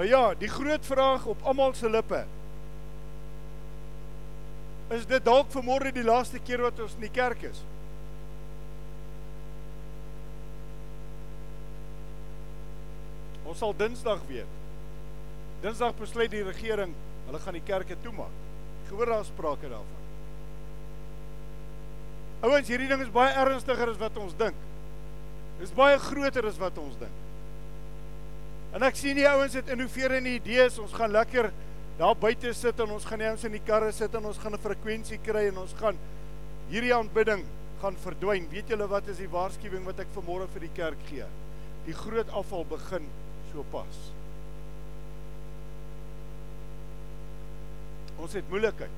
Nou ja, die groot vraag op almal se lippe. Is dit dalk vanmôre die laaste keer wat ons in die kerk is? Ons sal Dinsdag weet. Dinsdag besluit die regering, hulle gaan die kerke toemaak. Gehoor daar sprake daarvan. Ouens, hierdie ding is baie ernstiger as wat ons dink. Dit is baie groter as wat ons dink. En ek sien die ouens het innoverende idees. Ons gaan lekker daar buite sit en ons gaan die ouens in die karre sit en ons gaan 'n frekwensie kry en ons gaan hierdie aanbidding gaan verdwyn. Weet julle wat is die waarskuwing wat ek vanmôre vir die kerk gee? Die groot afval begin so pas. Ons het moeilikheid.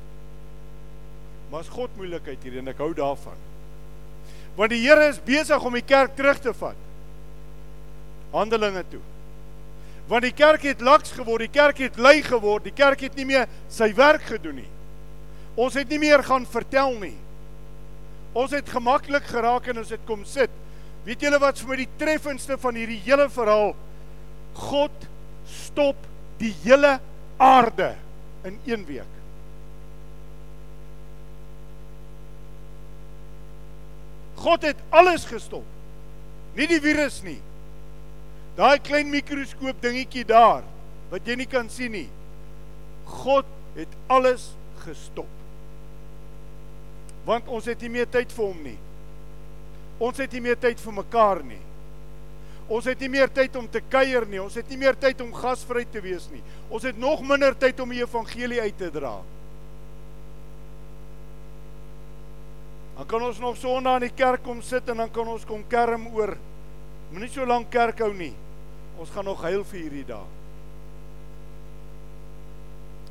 Maar as God moeilikheid hier en ek hou daarvan. Want die Here is besig om die kerk terug te vat. Handelinge toe. Want die kerk het laks geword, die kerk het lui geword, die kerk het nie meer sy werk gedoen nie. Ons het nie meer gaan vertel nie. Ons het gemaklik geraak en ons het kom sit. Weet julle wat vir my die treffendste van hierdie hele verhaal? God stop die hele aarde in 1 week. God het alles gestop. Nie die virus nie. Daai klein mikroskoop dingetjie daar wat jy nie kan sien nie. God het alles gestop. Want ons het nie meer tyd vir hom nie. Ons het nie meer tyd vir mekaar nie. Ons het nie meer tyd om te kuier nie. Ons het nie meer tyd om gasvry te wees nie. Ons het nog minder tyd om die evangelie uit te dra. Dan kan ons nog Sondag in die kerk kom sit en dan kan ons kom kerm oor Moenie so lank kerk hou nie. Ons gaan nog huil vir hierdie dag.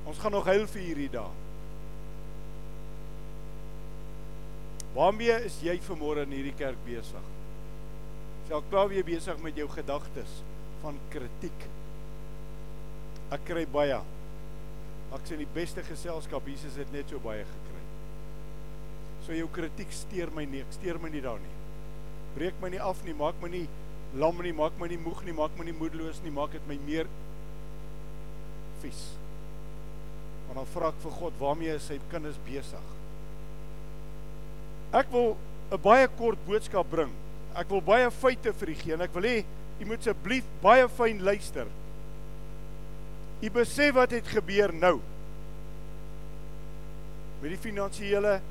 Ons gaan nog huil vir hierdie dag. Waarmee is jy vanmôre in hierdie kerk besig? Sal klaar weer besig met jou gedagtes van kritiek. Ek kry baie. Ek sien die beste geselskap Jesus het net so baie gekry. So jou kritiek steur my nie, steur my nie daar nie. Breek my nie af nie, maak my nie lam nie, maak my nie moeg nie, maak my nie moedeloos nie, maak dit my meer vies. Want dan vra ek vir God, waarmee is sy kinders besig? Ek wil 'n baie kort boodskap bring. Ek wil baie feite vir u gee en ek wil hê u moet asseblief baie fyn luister. U besef wat het gebeur nou met die finansiële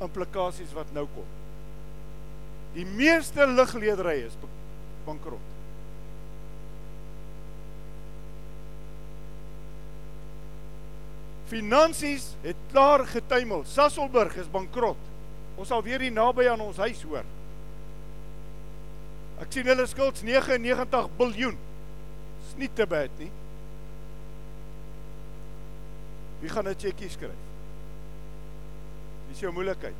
implikasies wat nou kom. Die meeste ligledery is bankrot. Finansies het klaar getuimel. Sasselburg is bankrot. Ons sal weer hier naby aan ons huis hoor. Ek sien hulle skuld 99 biljoen. Dis nie te bad nie. Wie gaan 'n cheque skryf? Dis jou moeilikheid.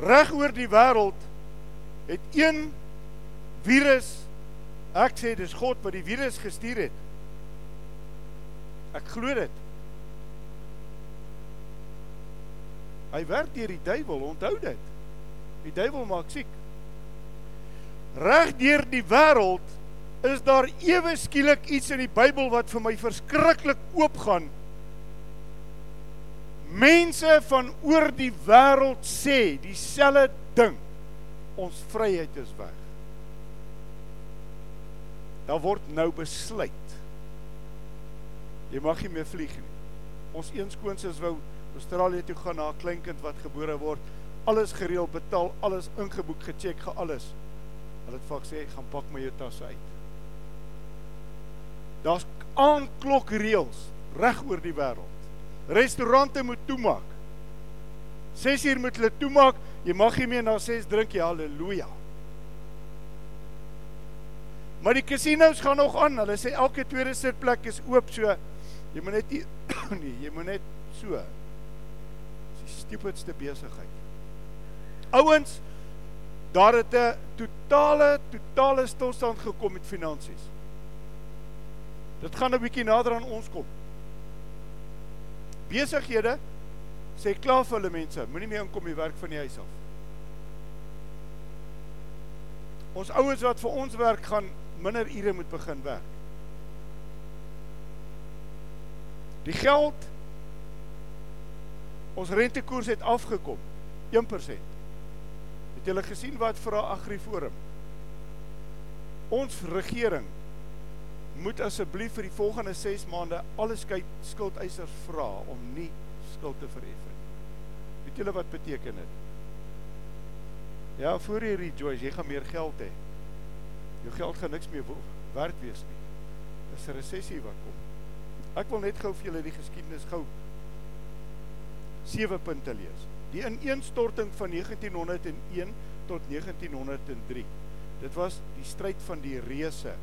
Reg oor die wêreld het een virus ek sê dis God wat die virus gestuur het. Ek glo dit. Hy werk deur die duiwel, onthou dit. Die duiwel maak siek. Reg deur die wêreld is daar ewe skielik iets in die Bybel wat vir my verskriklik oopgaan. Mense van oor die wêreld sê dieselfde ding ons vryheid is weg. Daar word nou besluit. Jy mag nie meer vlieg nie. Ons eenskoonses wou Australië toe gaan na 'n kleinkind wat gebore word. Alles gereël, betaal, alles ingeboek, gecheck, ge alles. Hulle het vir sê gaan pak my jou tasse uit. Daar's aanklokreëls reg oor die wêreld. Restaurante moet toemaak. 6 uur moet hulle toemaak. Jy mag nie meer na 6 drink nie. Halleluja. Maar die casinos gaan nog aan. Hulle sê elke tweede sitplek is oop, so jy moet net nie nee, jy moet net so. Dis die stupidste besigheid. Ouens, daar het 'n totale totale stilstand gekom met finansies. Dit gaan 'n bietjie nader aan ons kom. Besighede sê klaar vir hulle mense, moenie meer inkom die werk van die huis af. Ons ouens wat vir ons werk gaan minder ure moet begin werk. Die geld ons rentekoers het afgekom 1%. Het julle gesien wat vra Agriforum? Ons regering moet asseblief vir die volgende 6 maande alle skuldeisers vra om nie skuld te verhef nie. Weet julle wat beteken dit? Ja, voor jy rejoice, jy gaan meer geld hê. Jou geld gaan niks meer werd wees nie. Dis 'n resessie wat kom. Ek wil net gou vir julle die geskiedenis gou sewe punte lees. Die ineenstorting van 1901 tot 1903. Dit was die stryd van die reuse.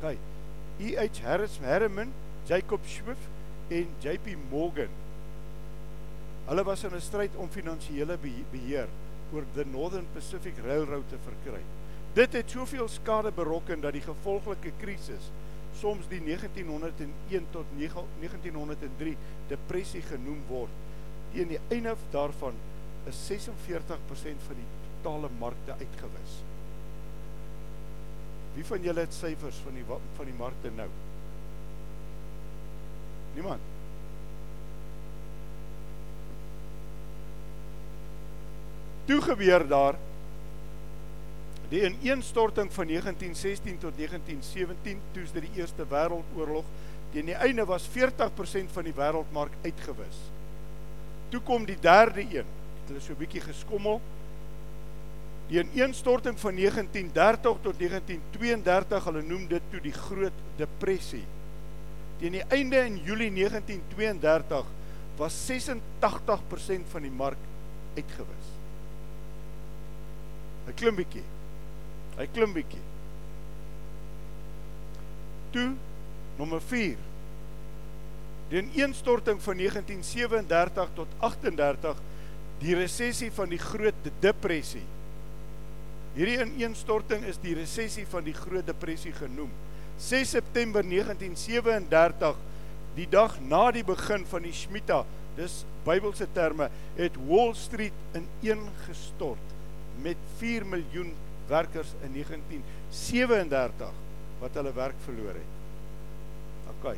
Kyk, E.H. Harris Harriman, Jacob Swift en JP Morgan. Hulle was in 'n stryd om finansiële beheer oor the Northern Pacific Railroad te verkry. Dit het soveel skade berokken dat die gevolglike krisis soms die 1901 tot 1903 depressie genoem word. Teen die einde daarvan is 46% van die totale markte uitgewis. Wie van julle het syfers van die van die markte nou? Niemand. Toe gebeur daar die ineenstorting van 1916 tot 1917, toe's dit die Eerste Wêreldoorlog. Teen die einde was 40% van die wêreldmark uitgewis. Toe kom die derde een. Hulle so 'n bietjie geskommel. Die ineenstorting van 1930 tot 1932, hulle noem dit toe die Groot Depressie. Teen die einde in Julie 1932 was 86% van die mark uitgewis. 'n Klim bietjie. Hy klim bietjie. Toe nommer 4. Die ineenstorting van 1937 tot 38, die resessie van die Groot Depressie. Hierdie ineenstorting is die resessie van die Groot Depressie genoem. 6 September 1937, die dag na die begin van die Shmita, dis Bybelse terme, het Wall Street ineengestort met 4 miljoen werkers in 1937 wat hulle werk verloor het. OK.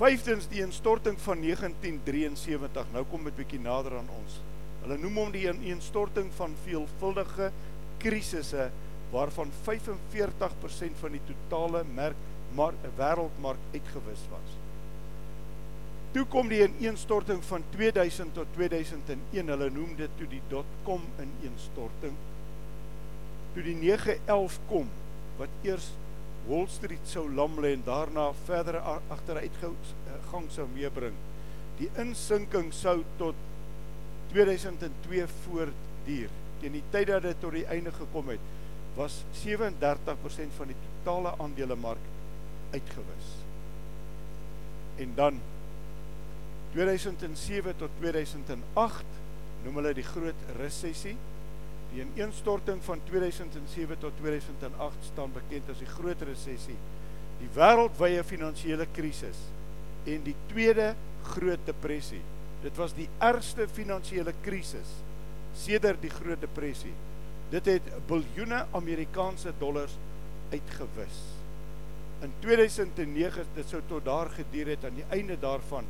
Vyftens die instorting van 1973. Nou kom dit bietjie nader aan ons. Hulle noem hom die ineenstorting van veelvuldige krisisse waarvan 45% van die totale merk maar wêreldmark uitgewis was. Toe kom die ineenstorting van 2000 tot 2001. Hulle noem dit toe die dotcom ineenstorting. Toe die 911 kom wat eers Wall Street sou lam lê en daarna verdere agteruitgang sou meebring. Die insinking sou tot 2002 voortduur. Teen die tyd dat dit tot die einde gekom het, was 37% van die totale aandelemark uitgewis. En dan 2007 tot 2008 noem hulle die groot resessie. Die ineenstorting van 2007 tot 2008 staan bekend as die groot resessie, die wêreldwye finansiële krisis en die tweede groot depressie. Dit was die ergste finansiële krisis sedert die groot depressie. Dit het biljoene Amerikaanse dollars uitgewis. In 2009 dit sou tot daar geduur het aan die einde daarvan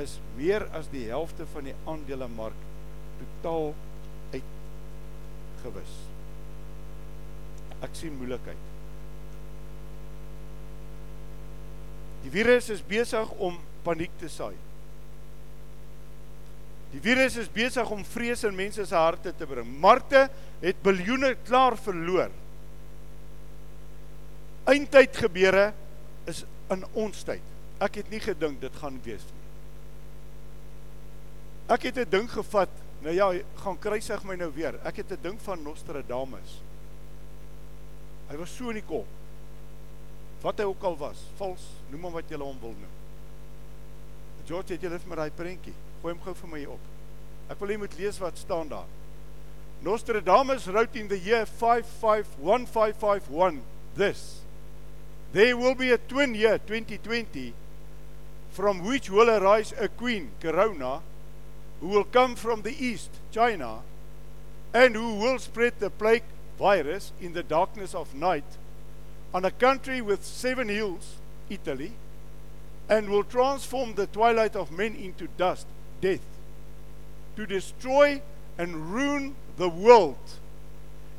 is meer as die helfte van die aandelemark totaal uitgewis. Ek sien moeilikheid. Die virus is besig om paniek te saai. Die virus is besig om vrees in mense se harte te bring. Markte het biljoene klaar verloor. Eindtyd gebeure is in ons tyd. Ek het nie gedink dit gaan wees nie. Ek het 'n ding gevat. Nou ja, gaan kruisig my nou weer. Ek het 'n ding van Nostradamus. Hy was so in die kop. Wat hy ook al was, vals, noem hom wat jy hom wil noem. George, het jy net met daai prentjie? Gooi hom gou vir my op. Ek wil jy moet lees wat staan daar. Nostradamus wrote in the year 551551 this. There will be a twin year 2020 from which will arise a queen, Corona, who will come from the east, China, and who will spread the plague virus in the darkness of night on a country with seven hills, Italy, and will transform the twilight of men into dust, death, to destroy and ruin the world.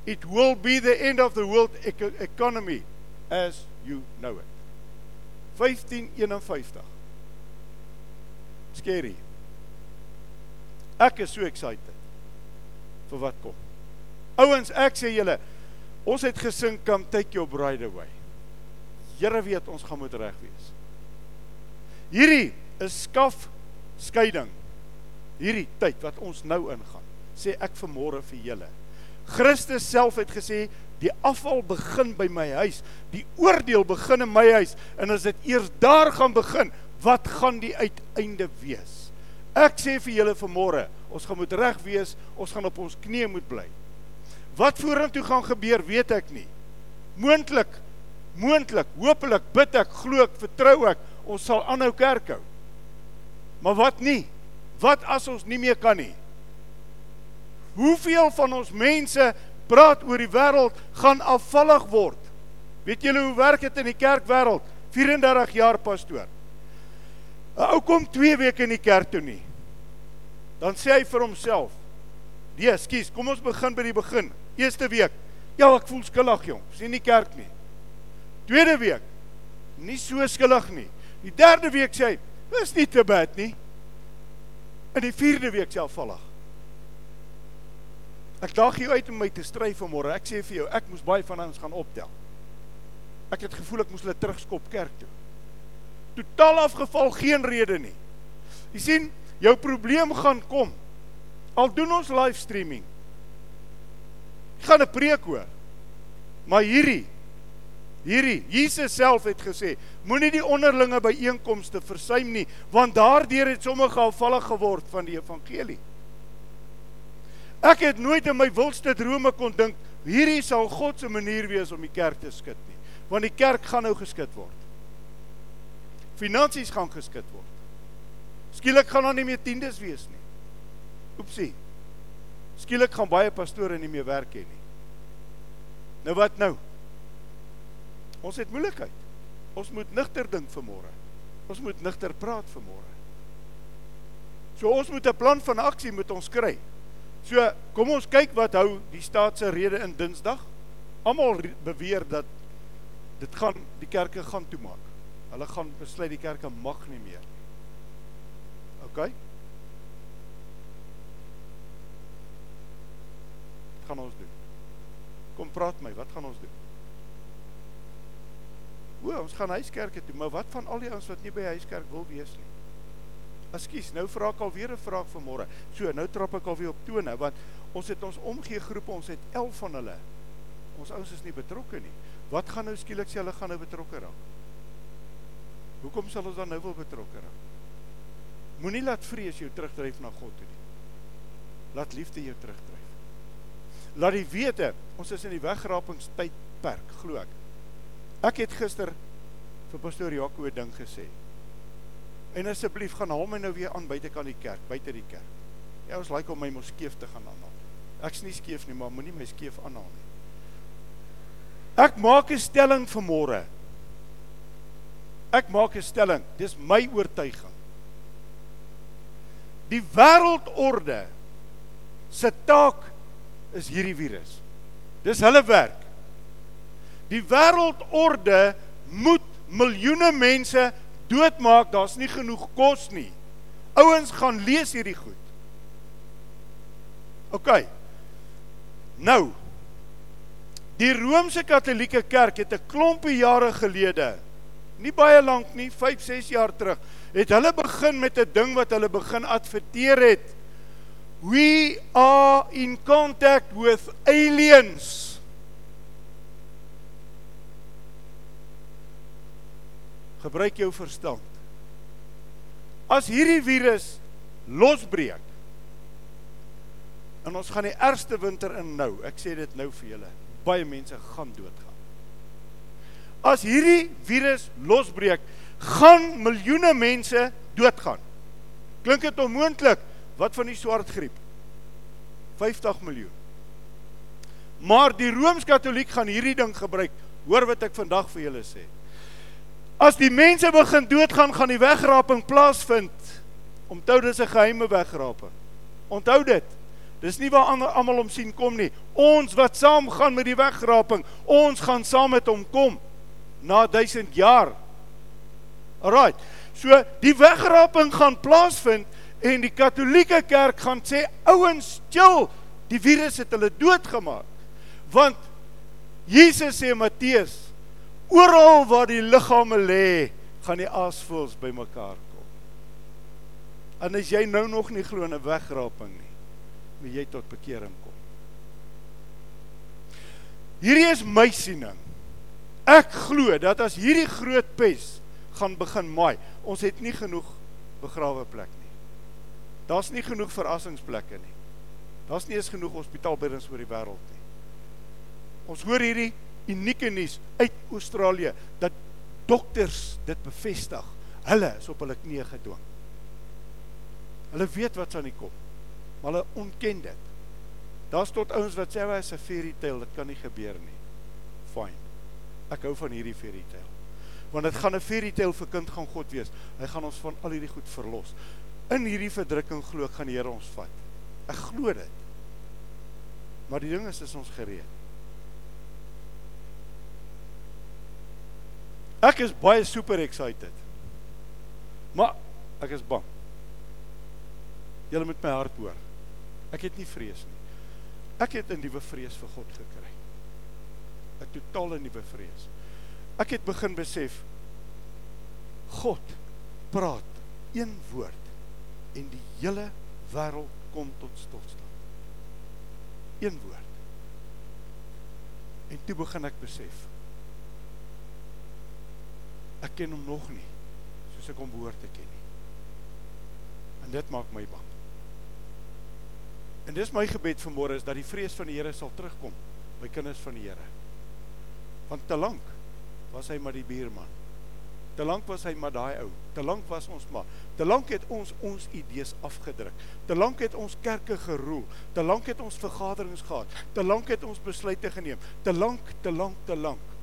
It will be the end of the world eco economy as you know it. 1551. Scary. Ek is so excited vir wat kom. Ouens, ek sê julle, ons het gesing come take your bride away. Here weet ons gaan moet reg wees. Hierdie is skaf skeiding. Hierdie tyd wat ons nou ingaan. Sê ek vanmôre vir julle. Christus self het gesê die afval begin by my huis. Die oordeel begin in my huis en as dit eers daar gaan begin, wat gaan die uiteinde wees? Ek sê vir julle vanmôre, ons gaan moet reg wees, ons gaan op ons knieë moet bly. Wat vorentoe gaan gebeur, weet ek nie. Moontlik, moontlik, hopelik bid ek, glo ek, vertrou ek, ons sal aanhou kerk hou. Maar wat nie? Wat as ons nie meer kan nie? Hoeveel van ons mense praat oor die wêreld gaan afvallig word? Weet julle hoe werk dit in die kerkwêreld? 34 jaar pastoor. 'n Ou kom 2 weke in die kerk toe nie. Dan sê hy vir homself: "Nee, skus, kom ons begin by die begin. Eerste week. Ja, ek voel skuldig, jong. Sien nie kerk nie. Tweede week. Nie so skuldig nie. Die derde week sê hy: "Dis nie te bad nie." In die vierde week selfvallig. Ek daag jou uit om my te stry vanmôre. Ek sê vir jou, ek moes baie van ons gaan optel. Ek het gevoel ek moes hulle terugskop kerk toe. Totaal afgeval, geen rede nie. Jy sien, jou probleem gaan kom. Al doen ons live streaming. Ek gaan 'n preek hoor. Maar hierdie hierdie Jesus self het gesê, moenie die onderlinge byeenkomste versuim nie, want daardeur het sommige afvallig geword van die evangelie. Ek het nooit in my wildste drome kon dink hierdie sal God se manier wees om die kerk te skud nie. Want die kerk gaan nou geskud word. Finansies gaan geskud word. Skielik gaan daar nie meer tiendes wees nie. Oepsie. Skielik gaan baie pastore nie meer werk hê nie. Nou wat nou? Ons het moeilikheid. Ons moet nigter dink vanmôre. Ons moet nigter praat vanmôre. So ons moet 'n plan van aksie moet ons kry. So, kom ons kyk wat hou die staat se rede in Dinsdag. Almal beweer dat dit gaan die kerke gaan toemaak. Hulle gaan besluit die kerke mag nie meer. OK? Wat gaan ons doen? Kom praat my, wat gaan ons doen? O, ons gaan huiskerke toe, maar wat van al die ouens wat nie by huiskerk wil wees nie? Ekskuus, nou vra ek alweer 'n vraag vir môre. So, nou trap ek alweer op tone want ons het ons omgee groepe, ons het 11 van hulle. Ons ouens is nie betrokke nie. Wat gaan nou skielik sê hulle gaan nou betrokke raak? Hoekom sal ons dan nou wil betrokke raak? Moenie laat vrees jou terugdryf na God toe nie. Laat liefde jou terugdryf. Laat die wete, ons is in die wegrapingstydperk, glo ek. Ek het gister vir pastoor Jaco 'n ding gesê. En asseblief gaan haal my nou weer aan buite kan die kerk, buite die kerk. Ja, ons like om my mos skeef te gaan aanhaal. Ek's nie skeef nie, maar moenie my skeef aanhaal nie. Ek maak 'n stelling vir môre. Ek maak 'n stelling. Dis my oortuiging. Die wêreldorde se taak is hierdie virus. Dis hulle werk. Die wêreldorde moet miljoene mense doodmaak, daar's nie genoeg kos nie. Ouens gaan lees hierdie goed. OK. Nou. Die Romeinse Katolieke Kerk het 'n klompie jare gelede, nie baie lank nie, 5, 6 jaar terug, het hulle begin met 'n ding wat hulle begin adverteer het. We are in contact with aliens. gebruik jou verstand. As hierdie virus losbreek en ons gaan die ergste winter in nou, ek sê dit nou vir julle, baie mense gaan doodgaan. As hierdie virus losbreek, gaan miljoene mense doodgaan. Klink dit onmoontlik? Wat van die swart griep? 50 miljoen. Maar die Rooms-Katoliek gaan hierdie ding gebruik. Hoor wat ek vandag vir julle sê. As die mense begin doodgaan, gaan die wegraping plaasvind. Onthou dis 'n geheime wegraping. Onthou dit. Dis nie waar almal om sien kom nie. Ons wat saam gaan met die wegraping, ons gaan saam met hom kom na 1000 jaar. Alraai. So die wegraping gaan plaasvind en die Katolieke Kerk gaan sê ouens, chill. Die virus het hulle doodgemaak. Want Jesus sê Matteus, oral waar die liggame lê, gaan die aasvoëls bymekaar kom. En as jy nou nog nie glo in 'n wegraping nie, moet jy tot bekering kom. Hierdie is my siening. Ek glo dat as hierdie groot pes gaan begin maai, ons het nie genoeg begrawe plek nie. Daar's nie genoeg verrassingsplekke nie. Daar's nie eens genoeg hospitaalbeddens oor die wêreld nie. Ons hoor hierdie unieke nuus uit Australië dat dokters dit bevestig. Hulle is op hulle knieë gedwing. Hulle weet wat's aan die kom. Maar hulle ontken dit. Daar's tot ouens wat sê hy is 'n fairy tale, dit kan nie gebeur nie. Fine. Ek hou van hierdie fairy tale. Want dit gaan 'n fairy tale vir kind gaan God wees. Hy gaan ons van al hierdie goed verlos. In hierdie verdrukking glo ek gaan die Here ons vat. Ek glo dit. Maar die ding is is ons gereed. Ek is baie super excited. Maar ek is bang. Julle moet my hart hoor. Ek het nie vrees nie. Ek het 'n nuwe vrees vir God gekry. 'n Totale nuwe vrees. Ek het begin besef God praat een woord en die hele wêreld kom tot stilstand. Een woord. En toe begin ek besef ek ken hom nog nie soos ek hom behoort te ken nie. En dit maak my bang. En dis my gebed vanmôre is dat die vrees van die Here sal terugkom by kinders van die Here. Want te lank was hy maar die buurman. Te lank was hy maar daai ou. Te lank was ons maar. Te lank het ons ons idees afgedruk. Te lank het ons kerke geroel. Te lank het ons vergaderings gehad. Te lank het ons besluite geneem. Te lank, te lank, te lank.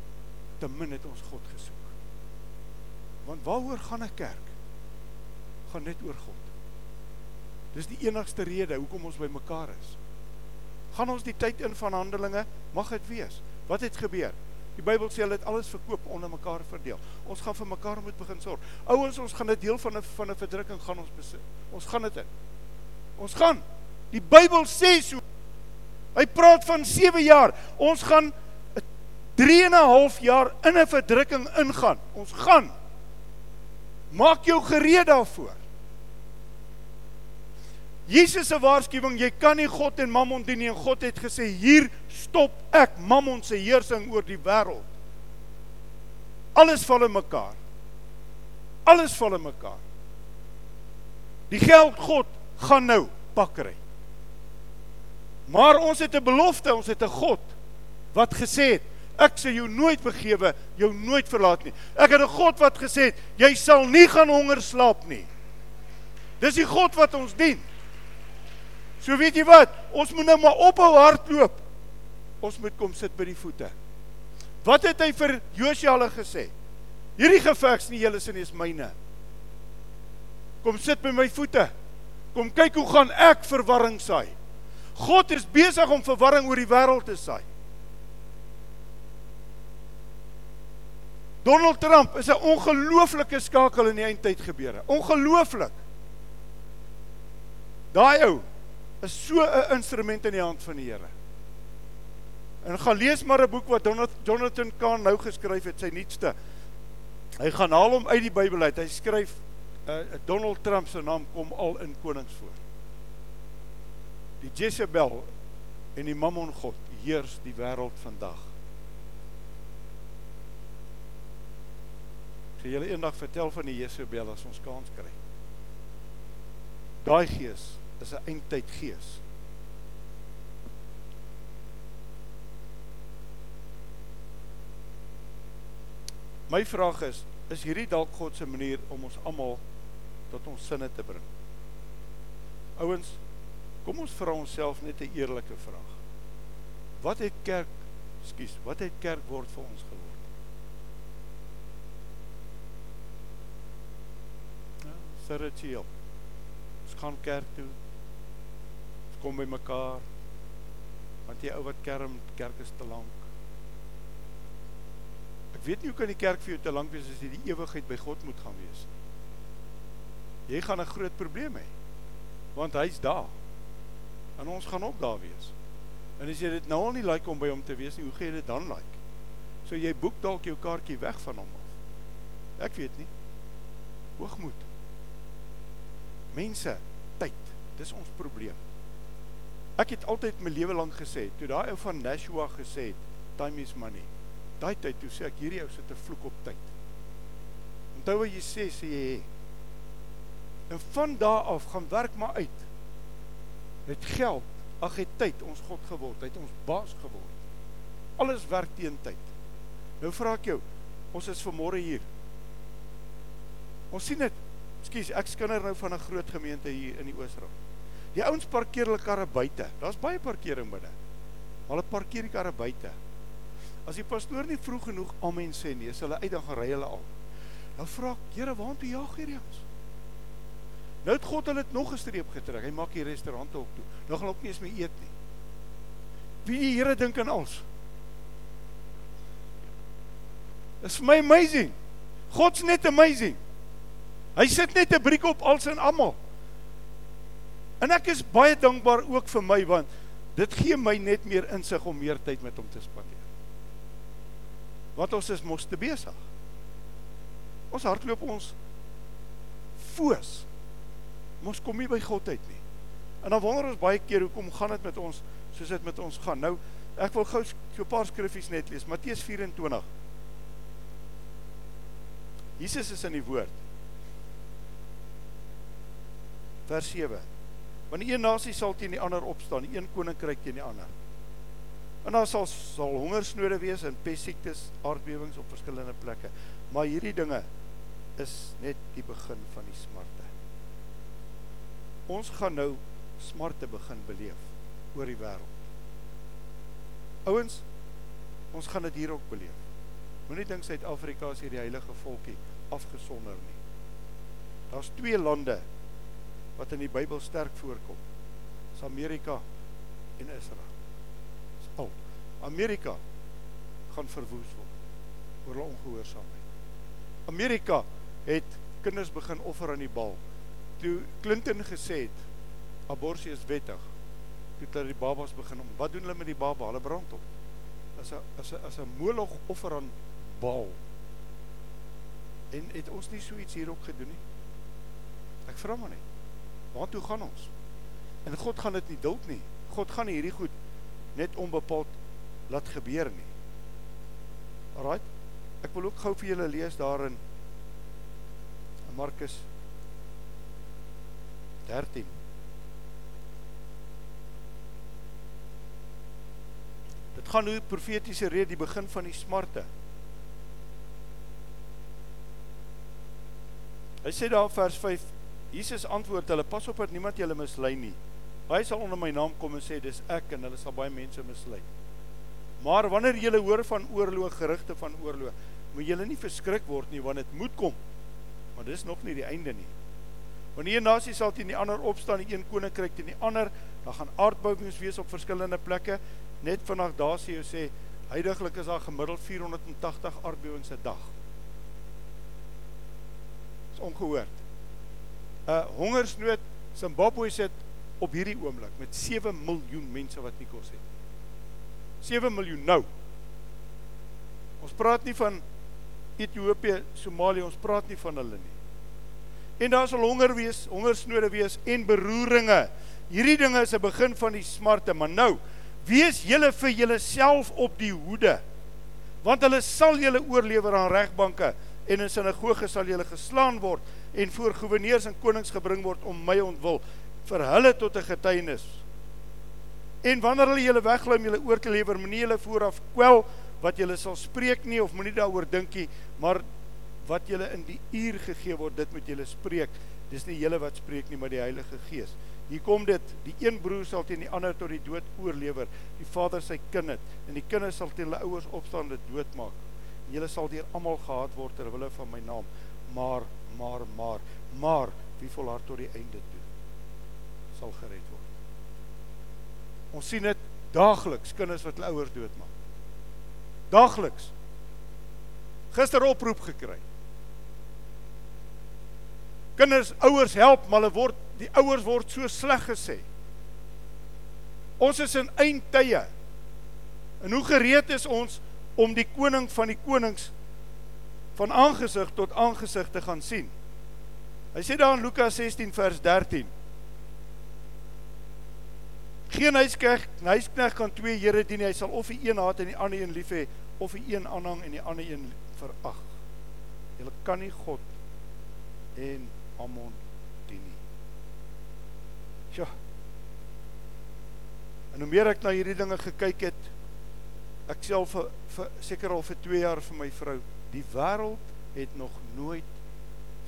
Te min het ons God gesoek. Want waaroor gaan 'n kerk? Gaan net oor God. Dis die enigste rede hoekom ons bymekaar is. Gaan ons die tyd in van Handelinge, mag dit wees. Wat het gebeur? Die Bybel sê hulle het alles verkoop onder mekaar verdeel. Ons gaan vir mekaar moet begin sorg. Ouens, ons gaan 'n deel van 'n van 'n verdrukking gaan ons besit. Ons gaan dit in. Ons gaan. Die Bybel sê so. Hy praat van 7 jaar. Ons gaan 3 en 'n half jaar in 'n verdrukking ingaan. Ons gaan Maak jou gereed daarvoor. Jesus se waarskuwing, jy kan nie God en Mammon dien nie en God het gesê hier stop ek Mammon se heersing oor die wêreld. Alles val in mekaar. Alles val in mekaar. Die geld God gaan nou pakkery. Maar ons het 'n belofte, ons het 'n God wat gesê het Ek sal jou nooit vergewe, jou nooit verlaat nie. Ek het 'n God wat gesê het, jy sal nie gaan honger slaap nie. Dis die God wat ons dien. So weet jy wat? Ons moet nou maar ophou hardloop. Ons moet kom sit by die voete. Wat het hy vir Josua hulle gesê? Hierdie gevegs nie julle sin is myne. Kom sit by my voete. Kom kyk hoe gaan ek verwarring saai. God is besig om verwarring oor die wêreld te saai. Donald Trump is 'n ongelooflike skakel in die eindtyd gebeure. Ongelooflik. Daai ou is so 'n instrument in die hand van die Here. En gaan lees maar 'n boek wat Jonathan Kahn nou geskryf het, sy nuutste. Hy gaan haal hom uit die Bybel uit. Hy skryf uh, Donald Trump se naam kom al in konings voor. Die Jezebel en die Mammon God heers die wêreld vandag. Sê julle eendag vertel van die Jesebel as ons kans kry. Daai gees is 'n eindtyd gees. My vraag is, is hierdie dalk God se manier om ons almal tot ons sinne te bring? Ouens, kom ons vra onsself net 'n eerlike vraag. Wat het kerk, skus, wat het kerk word vir ons geword? Ja, spiritueel. Ons gaan kerk toe. Kom by mekaar. Want jy ou wat kerm, kerk is te lank. Ek weet nie hoe kan die kerk vir jou te lank wees as jy die ewigheid by God moet gaan wees. Jy gaan 'n groot probleem hê. Want hy's daar. En ons gaan ook daar wees. En as jy dit nou al nie like om by hom te wees nie, hoe gaan jy dit dan like? So jy boek dalk jou kaartjie weg van hom af. Ek weet nie. Hoogmoed. Mense, tyd. Dis ons probleem. Ek het altyd my lewe lank gesê, toe daai ou van Nashua gesê het, time is money. Daai tyd toe sê ek hierdie ou sit 'n vloek op tyd. Onthou wat jy sê, sê jy. En van daar af gaan werk maar uit. Met geld, ag het tyd ons God geword, het ons baas geword. Alles werk teen tyd. Nou vra ek jou, ons is vanmôre hier. Ons sien dit. Ekskuus, ek skinder nou van 'n groot gemeente hier in die Oosrand. Die ouens parkeer hulle karre buite. Daar's baie parkering binne. Hulle parkeer die karre buite. As die pastoor nie vroeg genoeg amen sê nie, is hulle uit dan gaan ry hulle al. Dan vra ek, Here, waartoe jaag hierdie ouens? Nou het God hulle nog 'n streep getrek. Hy maak die restaurante op toe. Nou gaan ook nie eens meer eet nie. Wie die Here dink aan ons? Dis my amazing. God's net amazing. Hy sit net 'n briek op alsin almal. En ek is baie dankbaar ook vir my want dit gee my net meer insig om meer tyd met hom te spandeer. Want ons is mos te besig. Ons hardloop ons foos. Ons kom nie by God uit nie. En dan wonder ons baie keer hoekom gaan dit met ons soos dit met ons gaan. Nou ek wil gou so 'n paar skriffies net lees. Matteus 24. Jesus is in die woord. Vers 7. Want een nasie sal teen die ander opstaan, een koninkryk teen die ander. En daar sal sal hongersnode wees en pessiektes, aardbewings op verskillende plekke. Maar hierdie dinge is net die begin van die smarte. Ons gaan nou smarte begin beleef oor die wêreld. Ouens, ons gaan dit hier ook beleef. Moenie dink Suid-Afrika is hier die heilige volkie afgesonder nie. Daar's twee lande wat in die Bybel sterk voorkom. Dis Amerika en Israel. Dis al. Amerika gaan verwoes word oor hulle ongehoorsaamheid. Amerika het kinders begin offer aan die bal. Toe Clinton gesê het abortus is wettig, toe het hulle die babas begin om. Wat doen hulle met die baba? Hulle brand hom. As 'n as 'n as 'n moloch offer aan bal. En het ons nie so iets hier ook gedoen nie? Ek vra maar net. Waartoe gaan ons? En God gaan dit nie dalk nie. God gaan nie hierdie goed net onbepaald laat gebeur nie. Alraai. Ek wil ook gou vir julle lees daarin in Markus 13. Dit gaan oor profetiese rede die begin van die smarte. Hy sê daar vers Jesus antwoord hulle: "Pas op dat niemand julle mislei nie. Hy sal onder my naam kom en sê dis ek en hulle sal baie mense mislei. Maar wanneer julle hoor van oorlog, gerugte van oorlog, moet julle nie verskrik word nie want dit moet kom. Maar dis nog nie die einde nie. Wanneer 'n nasie sal teen die ander opstaan, die een koninkryk teen die ander, dan gaan aardbewings wees op verskillende plekke. Net vandag daar sê jy sê heidaglik is daar gemiddeld 480 aardbewings 'n dag. Dis ongehoord. 'n uh, hongersnood Zimbabwe sit op hierdie oomblik met 7 miljoen mense wat nie kos het. 7 miljoen nou. Ons praat nie van Ethiopië, Somalië, ons praat nie van hulle nie. En daar sal honger wees, hongersnode wees en beroeringe. Hierdie dinge is 'n begin van die smarte, maar nou, wees julle vir julleself op die hoede. Want hulle sal julle oorlewer aan regbanke en in sinagoges sal julle geslaan word en voor goewerneurs en konings gebring word om my ontwil vir hulle tot 'n getuienis. En wanneer hulle julle weglaai om julle oor te lewer, moenie julle vooraf kwel wat julle sal spreek nie of moenie daaroor dink nie, maar wat julle in die uur gegee word, dit moet julle spreek Dis nie julle wat spreek nie, maar die Heilige Gees. Hier kom dit, die een broer sal teen die ander tot die dood oorlewer, die vader sy kind en die kinders sal teen hulle ouers opstaan dit doodmaak. En julle sal deur almal gehaat word ter wille van my naam. Maar, maar, maar, maar wie volhard tot die einde toe sal gered word. Ons sien dit daagliks kinders wat hulle ouers doodmaak. Daagliks. Gister oproep gekry. Kinders ouers help, maar hulle word die ouers word so sleg gesê. Ons is in eindtye. En hoe gereed is ons om die koning van die konings van aangesig tot aangesig te gaan sien? Hy sê daar in Lukas 16 vers 13 Geen huisknegt, huisknegt kan twee here dien. Hy sal of die een haat en die ander een lief hê, of die een aanhang en die ander een verag. Jy kan nie God en Mammon dien nie. Ja. En hoe meer ek na hierdie dinge gekyk het, ek self vir seker al vir 2 jaar vir my vrou, die wêreld het nog nooit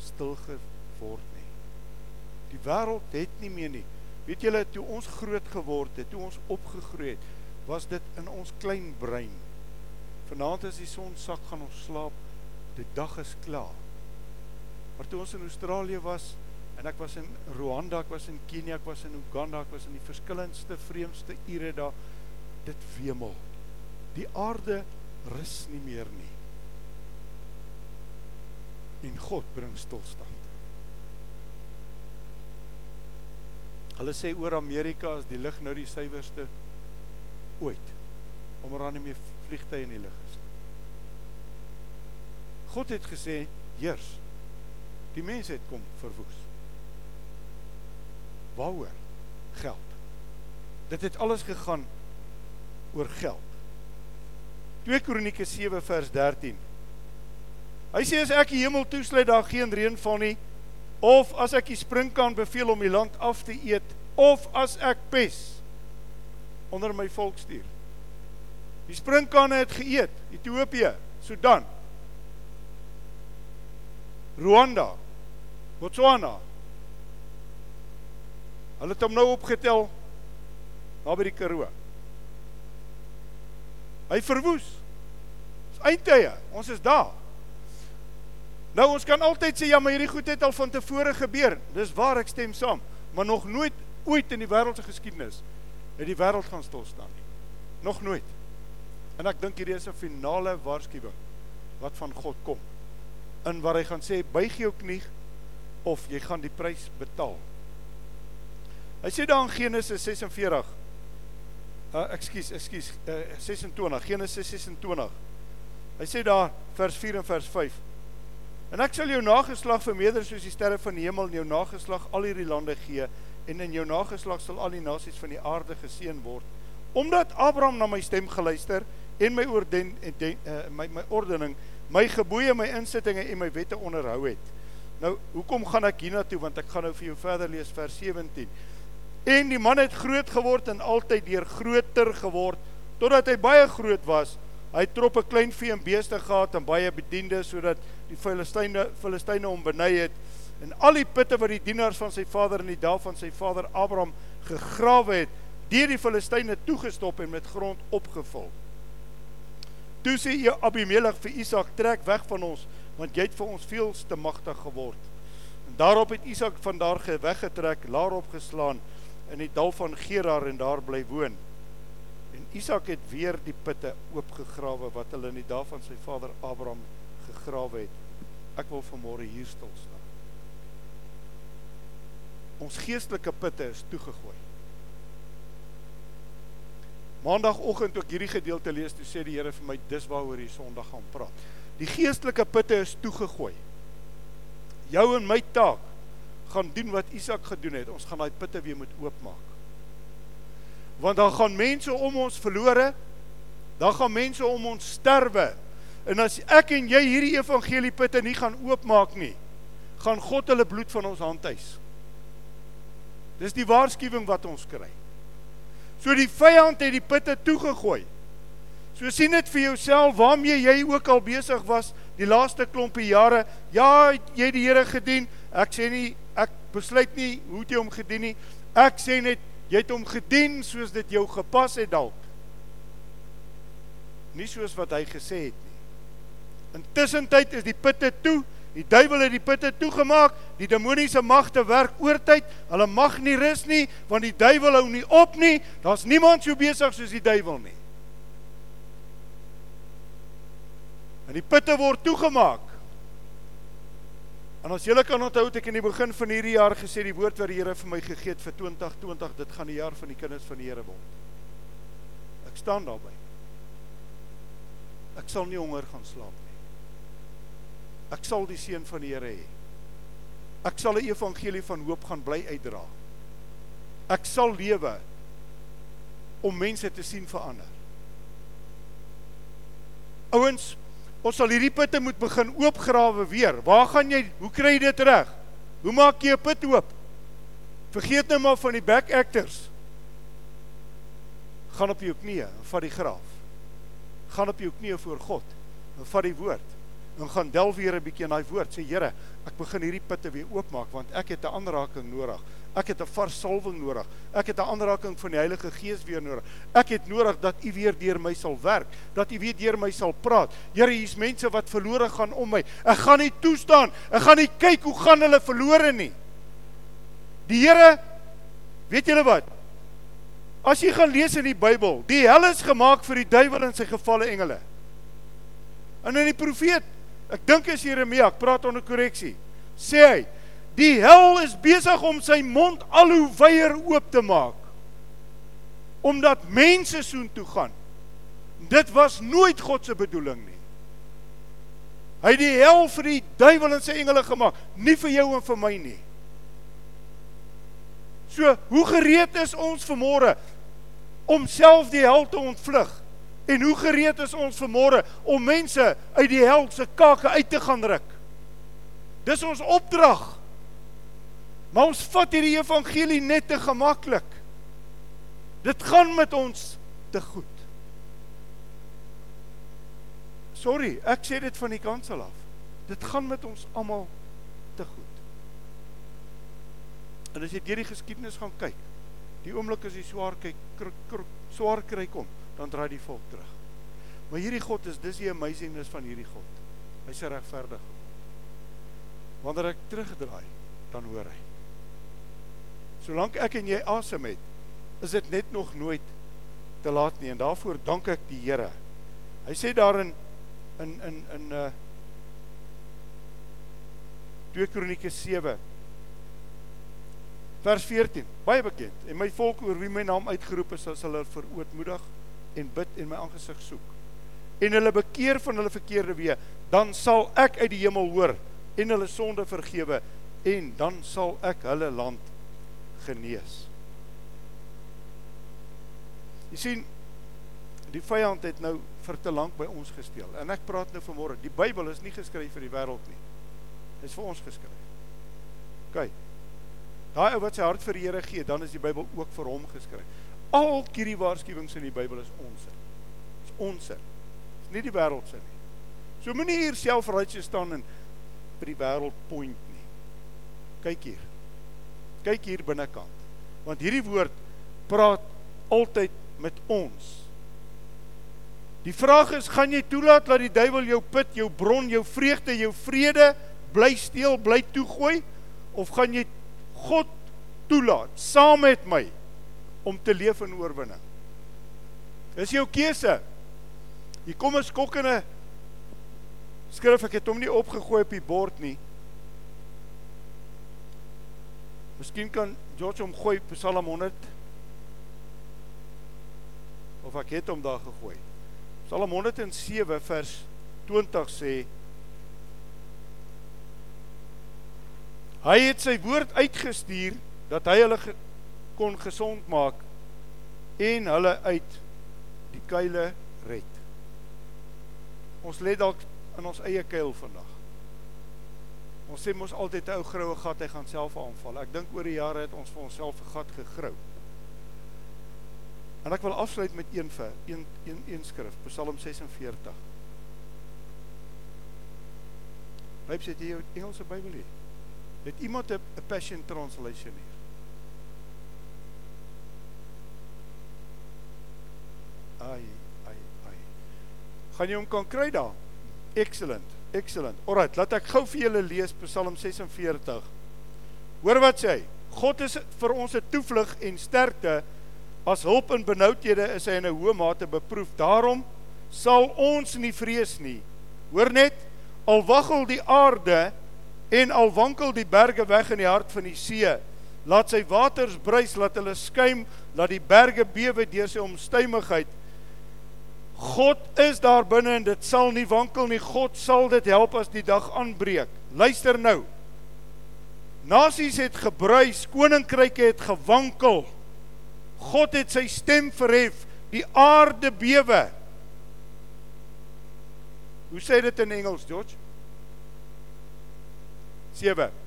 stil geword nie. Die wêreld het nie meer nie. Weet julle toe ons groot geword het, toe ons opgegroei het, was dit in ons klein brein. Vanaand as die son sak gaan ons slaap, die dag is klaar. Maar toe ons in Australië was en ek was in Rwanda, ek was in Kenia, ek was in Uganda, ek was in die verskillendste vreemdste ure daar, dit wemel. Die aarde rus nie meer nie. En God bring stilstand. Hulle sê oor Amerika is die lig nou die suiwerste ooit. Omdat daar nie meer vliegtye in die lug is. God het gesê, "Heers." Die mense het kom verwoes. Waaroor? Geld. Dit het alles gegaan oor geld. 2 Kronieke 7 vers 13. Hy sê as ek die hemel toesluit daar geen reën val nie of as ek die sprinkaan beveel om die land af te eet of as ek pes onder my volk stuur. Die sprinkane het geëet, Ethiopië, Sudan, Rwanda, Botswana. Hulle het hom nou opgetel daar by die Karoo. Hy verwoes. Dis eindtye. Ons is daar. Nou ons kan altyd sê ja, maar hierdie goed het al van tevore gebeur. Dis waar ek stem saam, maar nog nooit ooit in die wêreld se geskiedenis het die wêreld gaan stil staan nie. Nog nooit. En ek dink hierdie is 'n finale waarskuwing wat van God kom. In waar hy gaan sê buig jou knie of jy gaan die prys betaal. Hy sê daar in Genesis 46 uh ekskuus, ekskuus, uh, 26, Genesis 26. Hy sê daar vers 4 en vers 5. En ek sal jou nageslag vermeerder soos die sterre van die hemel en jou nageslag al hierdie lande gee en in jou nageslag sal al die nasies van die aarde geseën word omdat Abraham na my stem geluister en my oorden en uh, my my ordening, my gebooie, my insittinge en my wette onderhou het. Nou, hoekom gaan ek hiernatoe want ek gaan nou vir jou verder lees vers 17. En die man het groot geword en altyd deur groter geword totdat hy baie groot was. Hy trop 'n klein vee en beeste gehad en baie bediendes sodat die Filistyne Filistyne hom benei het en al die putte wat die dienaars van sy vader in die dae van sy vader Abraham gegrawe het, deur die Filistyne toegestop en met grond opgevul. Toe sê Abimelek vir Isak: "Trek weg van ons, want jy het vir ons veel te magtig geword. En daarop het Isak van daar weggetrek, laar opgeslaan in die dal van Gerar en daar bly woon. Isak het weer die putte oopgegrawe wat hulle in die dae van sy vader Abraham gegrawe het. Ek wil vanmôre hier stil staan. Ons geestelike putte is toegegooi. Maandagoggend toe ek hierdie gedeelte lees, toe sê die Here vir my dis waaroor hier Sondag gaan praat. Die geestelike putte is toegegooi. Jou en my taak gaan doen wat Isak gedoen het. Ons gaan daai putte weer moet oopmaak. Want dan gaan mense om ons verlore. Dan gaan mense om ons sterwe. En as ek en jy hierdie evangelie putte nie gaan oopmaak nie, gaan God hulle bloed van ons hand huis. Dis die waarskuwing wat ons kry. So die vyand het die putte toegegooi. So sien dit vir jouself waarmee jy ook al besig was die laaste klompie jare. Ja, jy het die Here gedien. Ek sê nie ek besluit nie hoe jy hom gedien nie. Ek sê net jy het hom gedien soos dit jou gepas het dalk. Nie soos wat hy gesê het nie. Intussen tyd is die putte toe. Die duiwel het die putte toegemaak. Die demoniese magte werk oortyd. Hulle mag nie rus nie want die duiwel hou nie op nie. Daar's niemand so besig soos die duiwel nie. En die putte word toegemaak. En as julle kan onthou het ek in die begin van hierdie jaar gesê die woord wat die Here vir my gegee het vir 2020, dit gaan die jaar van die kinders van die Here word. Ek staan daarby. Ek sal nie honger gaan slaap nie. Ek sal die seën van die Here hê. Ek sal 'n evangelie van hoop gaan bly uitdra. Ek sal lewe om mense te sien verander. Ouens, Ons sal hierdie putte moet begin oopgrawe weer. Waar gaan jy? Hoe kry jy dit reg? Hoe maak jy 'n put oop? Vergeet nou maar van die back actors. Gaan op jou knieë en vat die graaf. Gaan op jou knieë voor God en vat die woord. En gaan delf weer 'n bietjie in daai woord. Sê Here, ek begin hierdie putte weer oopmaak want ek het 'n aanraking nodig. Ek het 'n vars salwing nodig. Ek het 'n aanraking van die Heilige Gees weer nodig. Ek het nodig dat U weer deur my sal werk, dat U weer deur my sal praat. Here, hier's mense wat verlore gaan om my. Ek gaan nie toestaan. Ek gaan nie kyk hoe gaan hulle verlore nie. Die Here weet julle wat? As jy gaan lees in die Bybel, die hel is gemaak vir die duiwel en sy gevalle engele. En in die profeet, ek dink is Jeremia, ek praat onder korreksie, sê hy, Die hel is besig om sy mond al hoe wyer oop te maak. Omdat mense soontoe gaan. Dit was nooit God se bedoeling nie. Hy het die hel vir die duiwel en sy engele gemaak, nie vir jou en vir my nie. So, hoe gereed is ons vanmôre om self die hel te ontvlug? En hoe gereed is ons vanmôre om mense uit die hel se kake uit te gaan ruk? Dis ons opdrag. Maar ons vat hierdie evangelie net te gemaklik. Dit gaan met ons te goed. Sorry, ek sê dit van die kansel af. Dit gaan met ons almal te goed. En as jy deur die geskiedenis gaan kyk, die oomblik as jy swaar kyk, swaar kry kom, dan draai die volk terug. Maar hierdie God is dis die amazingness van hierdie God. Hy's regverdig. Wanneer ek terugdraai, dan hoor hy. Solank ek en jy asem het, is dit net nog nooit te laat nie en daarvoor dank ek die Here. Hy sê daarin in in in uh 2 Kronieke 7 vers 14, baie bekend. En my volk oor wie my naam uitgeroep is, sal hulle verootmoedig en bid en my aangesig soek. En hulle bekeer van hulle verkeerde weë, dan sal ek uit die hemel hoor en hulle sonde vergewe en dan sal ek hulle land genees. Jy sien die vyand het nou vir te lank by ons gesteel. En ek praat nou vanmôre, die Bybel is nie geskryf vir die wêreld nie. Dit is vir ons geskryf. OK. Daai ou wat sy hart vir die Here gee, dan is die Bybel ook vir hom geskryf. Al hierdie waarskuwings in die Bybel is ons. Is ons. Is nie die wêreld se nie. So moenie hier self righteous staan en vir die wêreld point nie. Kyk hier kyk hier binnekant. Want hierdie woord praat altyd met ons. Die vraag is, gaan jy toelaat dat die duiwel jou put, jou bron, jou vreugde, jou vrede bly steel, bly toegooi of gaan jy God toelaat saam met my om te leef in oorwinning? Dis jou keuse. Hier kom 'n skokkende skrif, ek het hom nie opgegooi op die bord nie. Miskien kan George hom gooi Psalm 100 of ek het hom daar gegooi. Psalm 107 vers 20 sê Hy het sy woord uitgestuur dat hy hulle ge kon gesond maak en hulle uit die kuile red. Ons lê dalk in ons eie kuil vandag. Ons sê mos altyd 'n ou groue gat hy gaan self aanval. Ek dink oor die jare het ons vir onsself 'n gat gegrou. En ek wil afsluit met een vir een een een skrif, Psalm 46. Bybel sê jy jou Engelse Bybel hier. Het iemand 'n Passion Translation hier? Ai, ai, ai. Gaan jy hom kan kry daar? Excellent. Excellent. Alrite, laat ek gou vir julle lees Psalm 46. Hoor wat sê hy? God is vir ons 'n toevlug en sterkte. As hulp in benoudhede is hy in 'n hoë mate beproef. Daarom sal ons nie vrees nie. Hoor net, al waggel die aarde en al wankel die berge weg in die hart van die see, laat sy waters bruis, laat hulle skuim, laat die berge bewe deur sy omstuimigheid. God is daar binne en dit sal nie wankel nie. God sal dit help as die dag aanbreek. Luister nou. Nasies het gebruis, koninkryke het gewankel. God het sy stem verhef, die aarde bewe. Hoe sê dit in Engels, George? 7.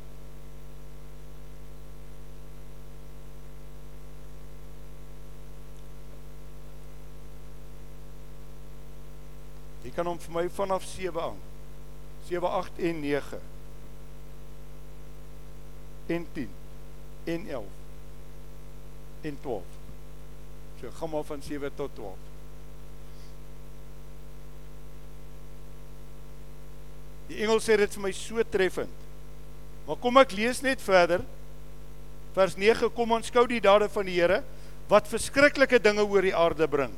Jy kan hom vir my vanaf 7 aan. 7 8 en 9 en 10 en 11 en 12. So gaan maar van 7 tot 12. Die engel sê dit vir my so treffend. Maar kom ek lees net verder. Vers 9 kom ons skou die dade van die Here wat verskriklike dinge oor die aarde bring.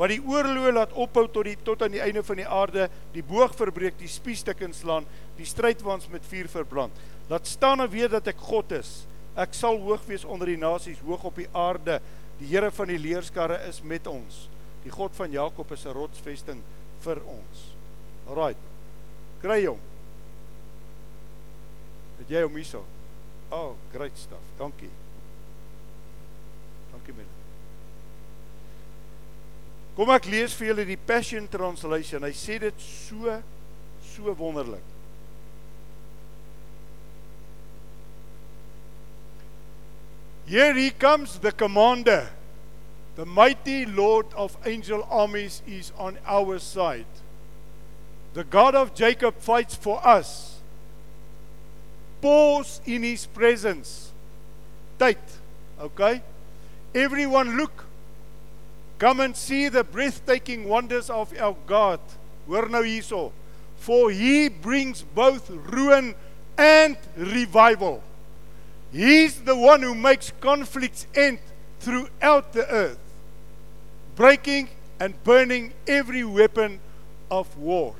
Wat die oorloë laat ophou tot die tot aan die einde van die aarde, die boog verbreek, die spiestuk inslaan, die strydwaans met vuur verbrand. Laat staan en weet dat ek God is. Ek sal hoog wees onder die nasies, hoog op die aarde. Die Here van die leerskarre is met ons. Die God van Jakob is 'n rotsvesting vir ons. Alraai. Kry hom. Het jy hom hierso? Oh, great stuff. Dankie man. Kom ek lees vir julle die Passion Translation. Hy sê dit so so wonderlik. Here he comes the commander. The mighty Lord of angel armies is on our side. The God of Jacob fights for us. Pause in his presence. Tyd. Okay? Everyone look. Come and see the breathtaking wonders of our God. Hoor nou hierso. For he brings both ruin and revival. He's the one who makes conflicts end throughout the earth, breaking and burning every weapon of war.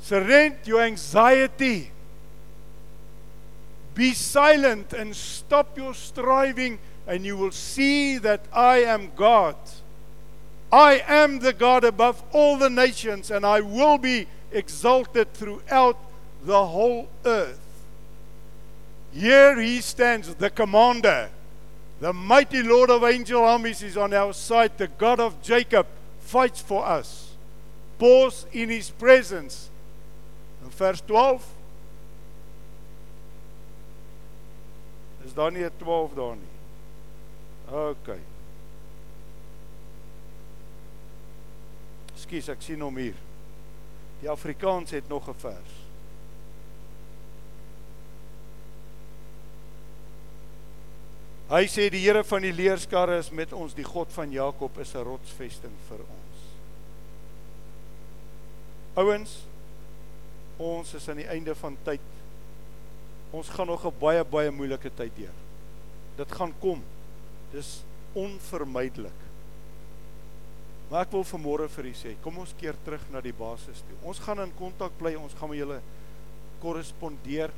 Surrender your anxiety. Be silent and stop your striving, and you will see that I am God. I am the God above all the nations, and I will be exalted throughout the whole earth. Here he stands, the commander. The mighty Lord of angel armies is on our side. The God of Jacob fights for us. Pause in his presence. In vers 12 Is daar nie 'n 12 daar? OK. Skus, ek sien hom hier. Die Afrikaans het nog 'n vers. Hy sê die Here van die leerskarre is met ons, die God van Jakob is 'n rotsvesting vir ons. Ouens, ons is aan die einde van tyd. Ons gaan nog 'n baie baie moeilike tyd deur. Dit gaan kom. Dis onvermydelik. Maar ek wil vanmôre vir u sê, kom ons keer terug na die basis toe. Ons gaan in kontak bly, ons gaan met julle korrespondeer.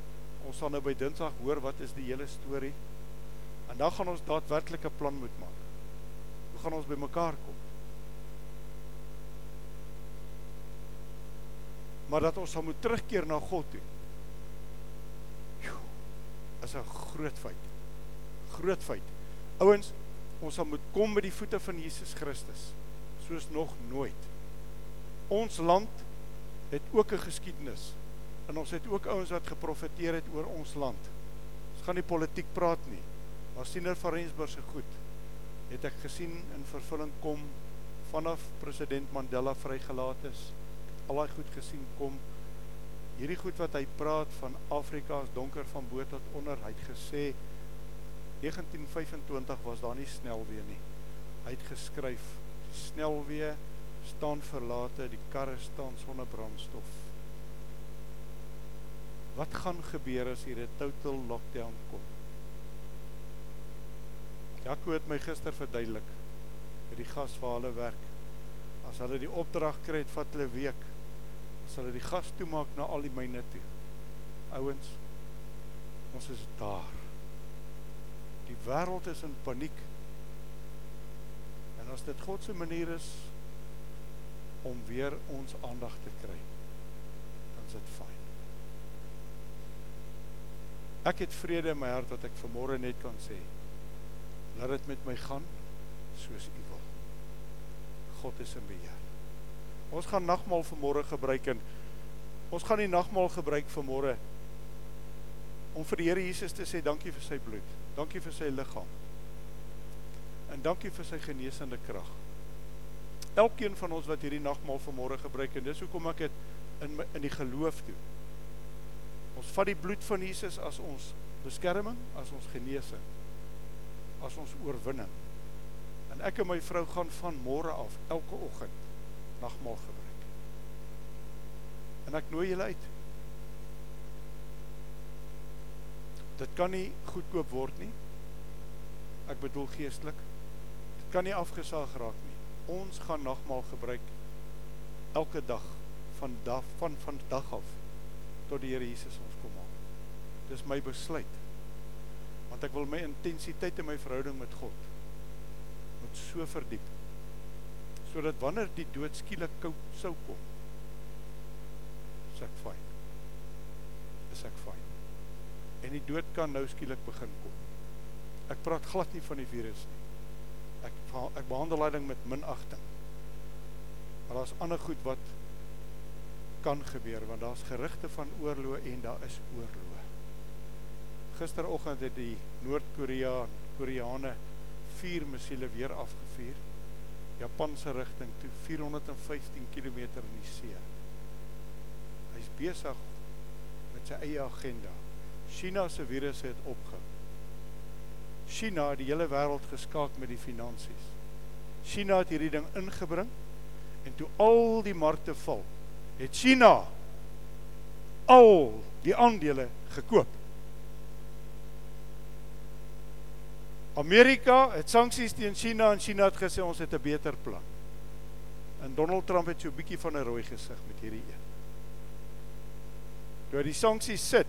Ons sal nou by Dinsdag hoor wat is die hele storie. En dan gaan ons daadwerklik 'n plan moet maak. Hoe gaan ons bymekaar kom? Maar dat ons sal moet terugkeer na God toe. Is 'n groot feit. Groot feit. Ouens, ons sal moet kom by die voete van Jesus Christus soos nog nooit. Ons land het ook 'n geskiedenis en ons het ook ouens wat geprofeteer het oor ons land. Ons gaan nie politiek praat nie. Maar siener van Rensburg se goed het ek gesien in vervulling kom vanaf president Mandela vrygelaat is. Al daai goed gesien kom hierdie goed wat hy praat van Afrika is donker van bo tot onder. Hy het gesê 1925 was daar nie snelweë nie. Hy het geskryf snelweë staan verlate, die karre staan sonder brandstof. Wat gaan gebeur as hier 'n total lockdown kom? Jaco het my gister verduidelik met die gas waar hulle werk. As hulle die opdrag kry, het vat hulle week. As hulle die gas toemaak na al die myne toe. Ouens, ons is daar. Die wêreld is in paniek. En as dit God se manier is om weer ons aandag te kry, dan is dit fyn. Ek het vrede in my hart wat ek vanmôre net kan sê. Laat dit met my gaan soos U wil. God is in beheer. Ons gaan nagmaal vanmôre gebruik en ons gaan die nagmaal gebruik vanmôre om vir die Here Jesus te sê dankie vir sy bloed. Dankie vir sy liggaam. En dankie vir sy genesende krag. Elkeen van ons wat hierdie nagmaal vanmôre gebruik en dis hoekom ek dit in in die geloof doen. Ons vat die bloed van Jesus as ons beskerming, as ons genesing as ons oorwinning. En ek en my vrou gaan van môre af elke oggend nagmaal gebruik. En ek nooi julle uit. Dit kan nie goedkoop word nie. Ek bedoel geestelik. Dit kan nie afgesaag raak nie. Ons gaan nagmaal gebruik elke dag van dag van van dag af tot die Here Jesus ons kom haal. Dis my besluit want ek wil my intensiteit in my verhouding met God moet so verdiep sodat wanneer die dood skielik koud sou kom is ek fyn is ek fyn en die dood kan nou skielik begin kom. Ek praat glad nie van die virus nie. Ek ek behandel daai ding met minagting. Maar daar's ander goed wat kan gebeur want daar's gerugte van oorlog en daar is oorlog gisteroggend het die Noord-Korea Koreane vier missiele weer afgevuur. Japanse rigting toe 415 km in die see. Hy's besig met sy eie agenda. China se virus het opgehou. China het die hele wêreld geskaak met die finansies. China het hierdie ding ingebring en toe al die markte val, het China al die aandele gekoop. Amerika het sanksies teen China en China het gesê ons het 'n beter plan. En Donald Trump het so 'n bietjie van 'n rooi gesig met hierdie een. Toe die sanksies sit,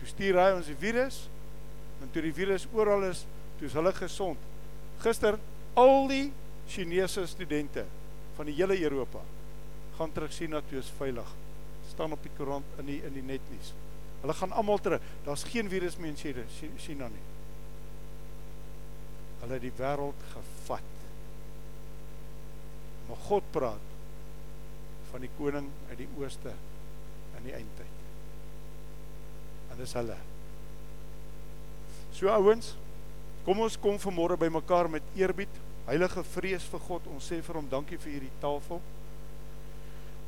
toe stuur hy ons die virus en toe die virus oral is, toe is hulle gesond. Gister al die Chinese studente van die hele Europa gaan terug China toe is veilig. staan op die koerant in die in die netnuus. Hulle gaan almal terug. Daar's geen virus meer in China nie hulle die wêreld gevat. Maar God praat van die koning uit die ooste in die eindtyd. En dis hulle. So ouens, kom ons kom vanmôre by mekaar met eerbied, heilige vrees vir God. Ons sê vir hom dankie vir hierdie tafel.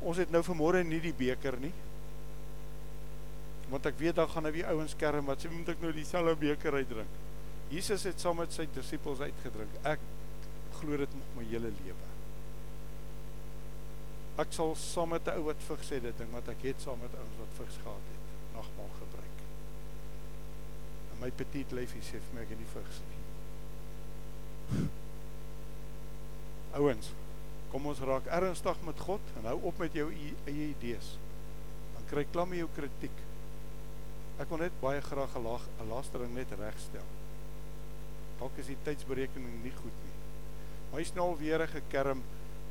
Ons het nou vanmôre nie die beker nie. Want ek weet dan gaan nou die ouens kerm wat sê moet ek nou dieselfde beker uitdrink. Jesus het saam met sy disippels uitgedrink. Ek glo dit nog my hele lewe. Ek sal saam met 'n ou wat vigs sê dit ding wat ek het saam met ouens wat vigs gehad het, nagmaal my petit lyfie sê vir my ek het nie vigs nie. Ouens, kom ons raak ernstig met God en hou op met jou eie idees. Dan kry klam jy jou kritiek. Ek wil net baie graag 'n lastering net regstel. Dalk is die tydsberekening nie goed nie. Maar hy's nou alweer gekerm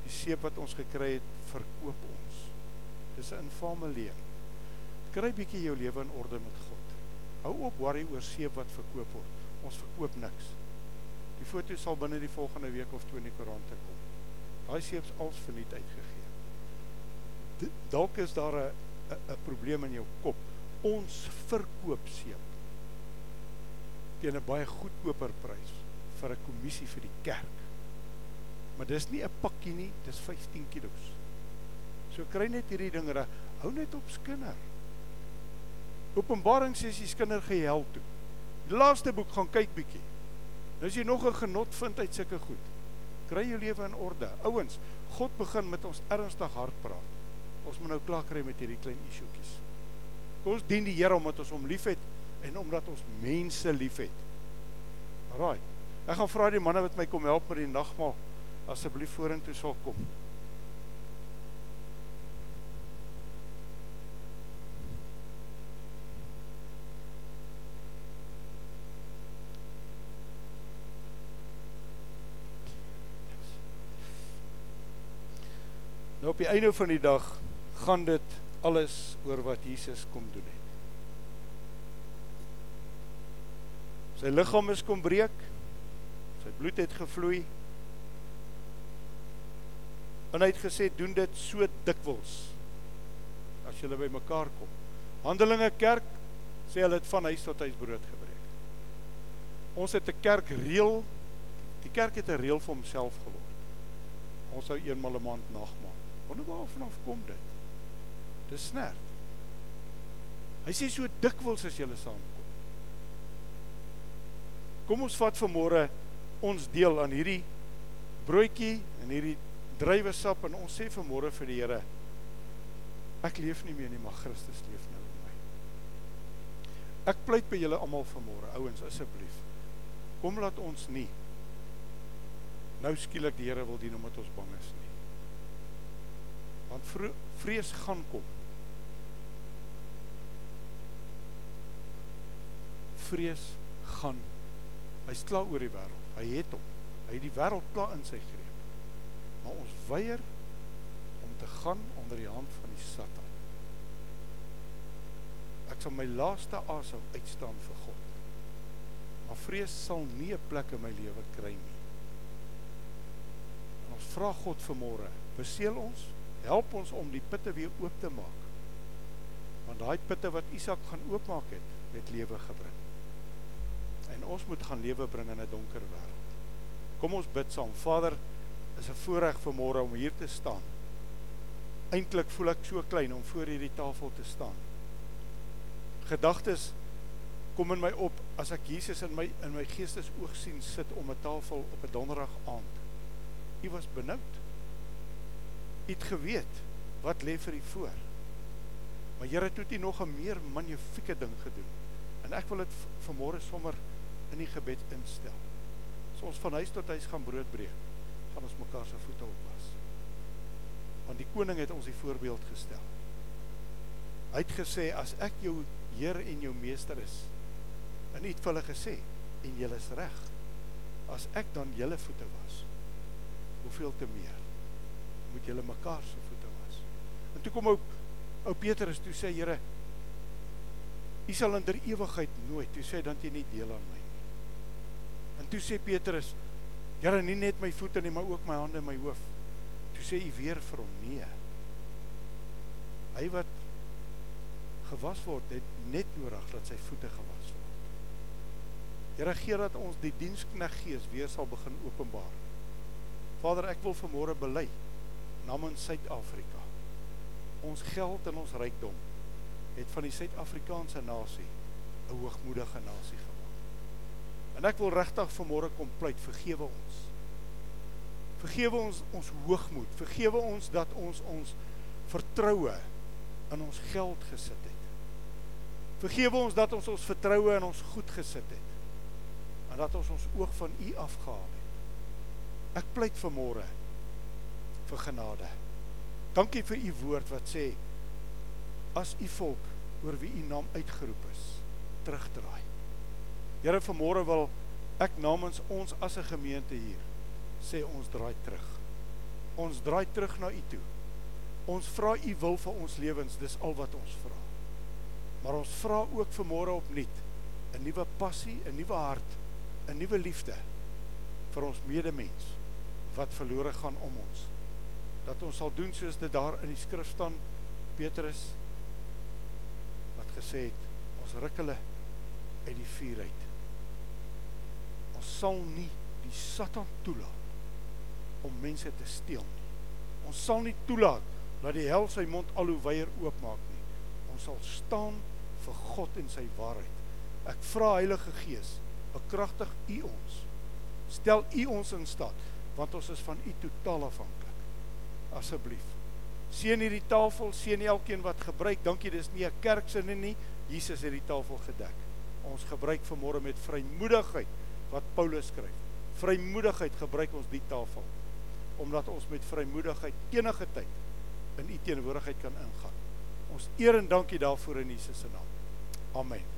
die seep wat ons gekry het verkoop ons. Dis 'n infame leuen. Kry bietjie jou lewe in orde met God. Hou op worry oor seep wat verkoop word. Ons verkoop niks. Die foto sal binne die volgende week of twee in die koerante kom. Daai seep's als verniet uitgegee. Dalk is daar 'n 'n probleem in jou kop. Ons verkoop seep teen 'n baie goedkoper prys vir 'n kommissie vir die kerk. Maar dis nie 'n pakkie nie, dis 15 kg. So kry net hierdie ding reg. Hou net op skinder. Openbaring sê jy skinder gehel toe. Die laaste boek gaan kyk bietjie. Nou as jy nog 'n genot vind uit sulke goed, kry jou lewe in orde. Ouens, God begin met ons ernstig hart praat. Ons moet nou klaar kry met hierdie klein isuetjies. Kom ons dien die Here omdat ons hom liefhet en omdat ons mense liefhet. Alraai. Ek gaan vra die manne wat my kom help met die nagmaal asseblief vorentoe sal kom. Op die einde van die dag gaan dit alles oor wat Jesus kom doen het. Sy liggaam is kom breek. Sy bloed het gevloei. En hy het gesê doen dit so dikwels as julle by mekaar kom. Handelinge kerk sê hulle het van huis tot huis brood gebreek. Ons het 'n kerk reël. Die kerk het 'n reël vir homself geword. Ons sou eenmal 'n maand nagmaal. Wonder waar vanaf kom dit? Dis snert. Hy sê so dikwels as julle saamkom. Kom ons vat vanmôre ons deel aan hierdie broodjie en hierdie druiwesap en ons sê vanmôre vir die Here ek leef nie meer nie, maar Christus leef nou in my. Ek pleit by julle almal vanmôre, ouens asseblief. Kom laat ons nie nou skielik die Here wil dien omdat ons bang is nie want vrees gaan kom. Vrees gaan. Hy's klaar oor die wêreld. Hy het hom. Hy het die wêreld klaar in sy greep. Maar ons weier om te gaan onder die hand van die Satan. Ek sal my laaste asem uitstaan vir God. Maar vrees sal nie 'n plek in my lewe kry nie. En ons vra God vanmôre, beseël ons help ons om die putte weer oop te maak. Want daai putte wat Isak gaan oopmaak het, het lewe gebring. En ons moet gaan lewe bring in 'n donker wêreld. Kom ons bid saam. Vader, is 'n voorreg vir môre om hier te staan. Eintlik voel ek so klein om voor hierdie tafel te staan. Gedagtes kom in my op as ek Jesus in my in my geestesoog sien sit om 'n tafel op 'n donderdag aand. U was benoud het geweet wat lê vir u voor. Maar Here het u nog 'n meer magnifieke ding gedoen. En ek wil dit vanmôre sommer in die gebed instel. As ons van huis tot huis gaan brood breek, gaan ons mekaar se voete opwas. Want die koning het ons die voorbeeld gestel. Hy het gesê as ek jou Heer en jou meester is, en hy het vir hulle gesê en julle is reg. As ek dan julle voete was, hoeveel te meer moet julle mekaar se voete was. En toe kom ou ou Petrus toe sê Here U sal in der ewigheid nooit, toe sê dan jy nie deel aan my nie. En toe sê Petrus Here nie net my voete nie, maar ook my hande en my hoof. Toe sê u weer vir hom nee. Hy wat gewas word, het net nodig dat sy voete gewas word. Here gee dat ons die dienskneg gees weer sal begin openbaar. Vader, ek wil vanmôre bely namens Suid-Afrika. Ons geld en ons rykdom het van die Suid-Afrikaanse nasie 'n hoogmoedige nasie gemaak. En ek wil regtig vanmôre kom pleit, vergewe ons. Vergewe ons ons hoogmoed, vergewe ons dat ons ons vertroue in ons geld gesit het. Vergewe ons dat ons ons vertroue in ons goed gesit het. En dat ons ons oog van U afgehaal het. Ek pleit vanmôre vir genade. Dankie vir u woord wat sê as u volk oor wie u naam uitgeroep is, terugdraai. Here vanmôre wil ek namens ons as 'n gemeente hier sê ons draai terug. Ons draai terug na u toe. Ons vra u wil vir ons lewens, dis al wat ons vra. Maar ons vra ook vanmôre opnuut 'n nuwe passie, 'n nuwe hart, 'n nuwe liefde vir ons medemens wat verlore gaan om ons dat ons sal doen soos dit daar in die skrif staan Petrus wat gesê het ons ruk hulle uit die vuur uit. Ons sal nie die Satan toelaat om mense te steel nie. Ons sal nie toelaat laat die hel sy mond al hoe wyer oopmaak nie. Ons sal staan vir God en sy waarheid. Ek vra Heilige Gees, bekragtig U ons. Stel U ons in staat want ons is van U totaal afhanklik. Asseblief. Seën hierdie tafel, seën elkeen wat gebruik. Dankie, dis nie 'n kerksinne nie. Jesus het die tafel gedek. Ons gebruik vanmôre met vrymoedigheid wat Paulus skryf. Vrymoedigheid gebruik ons die tafel omdat ons met vrymoedigheid enige tyd in U teenwoordigheid kan ingaan. Ons eer en dankie daarvoor in Jesus se naam. Amen.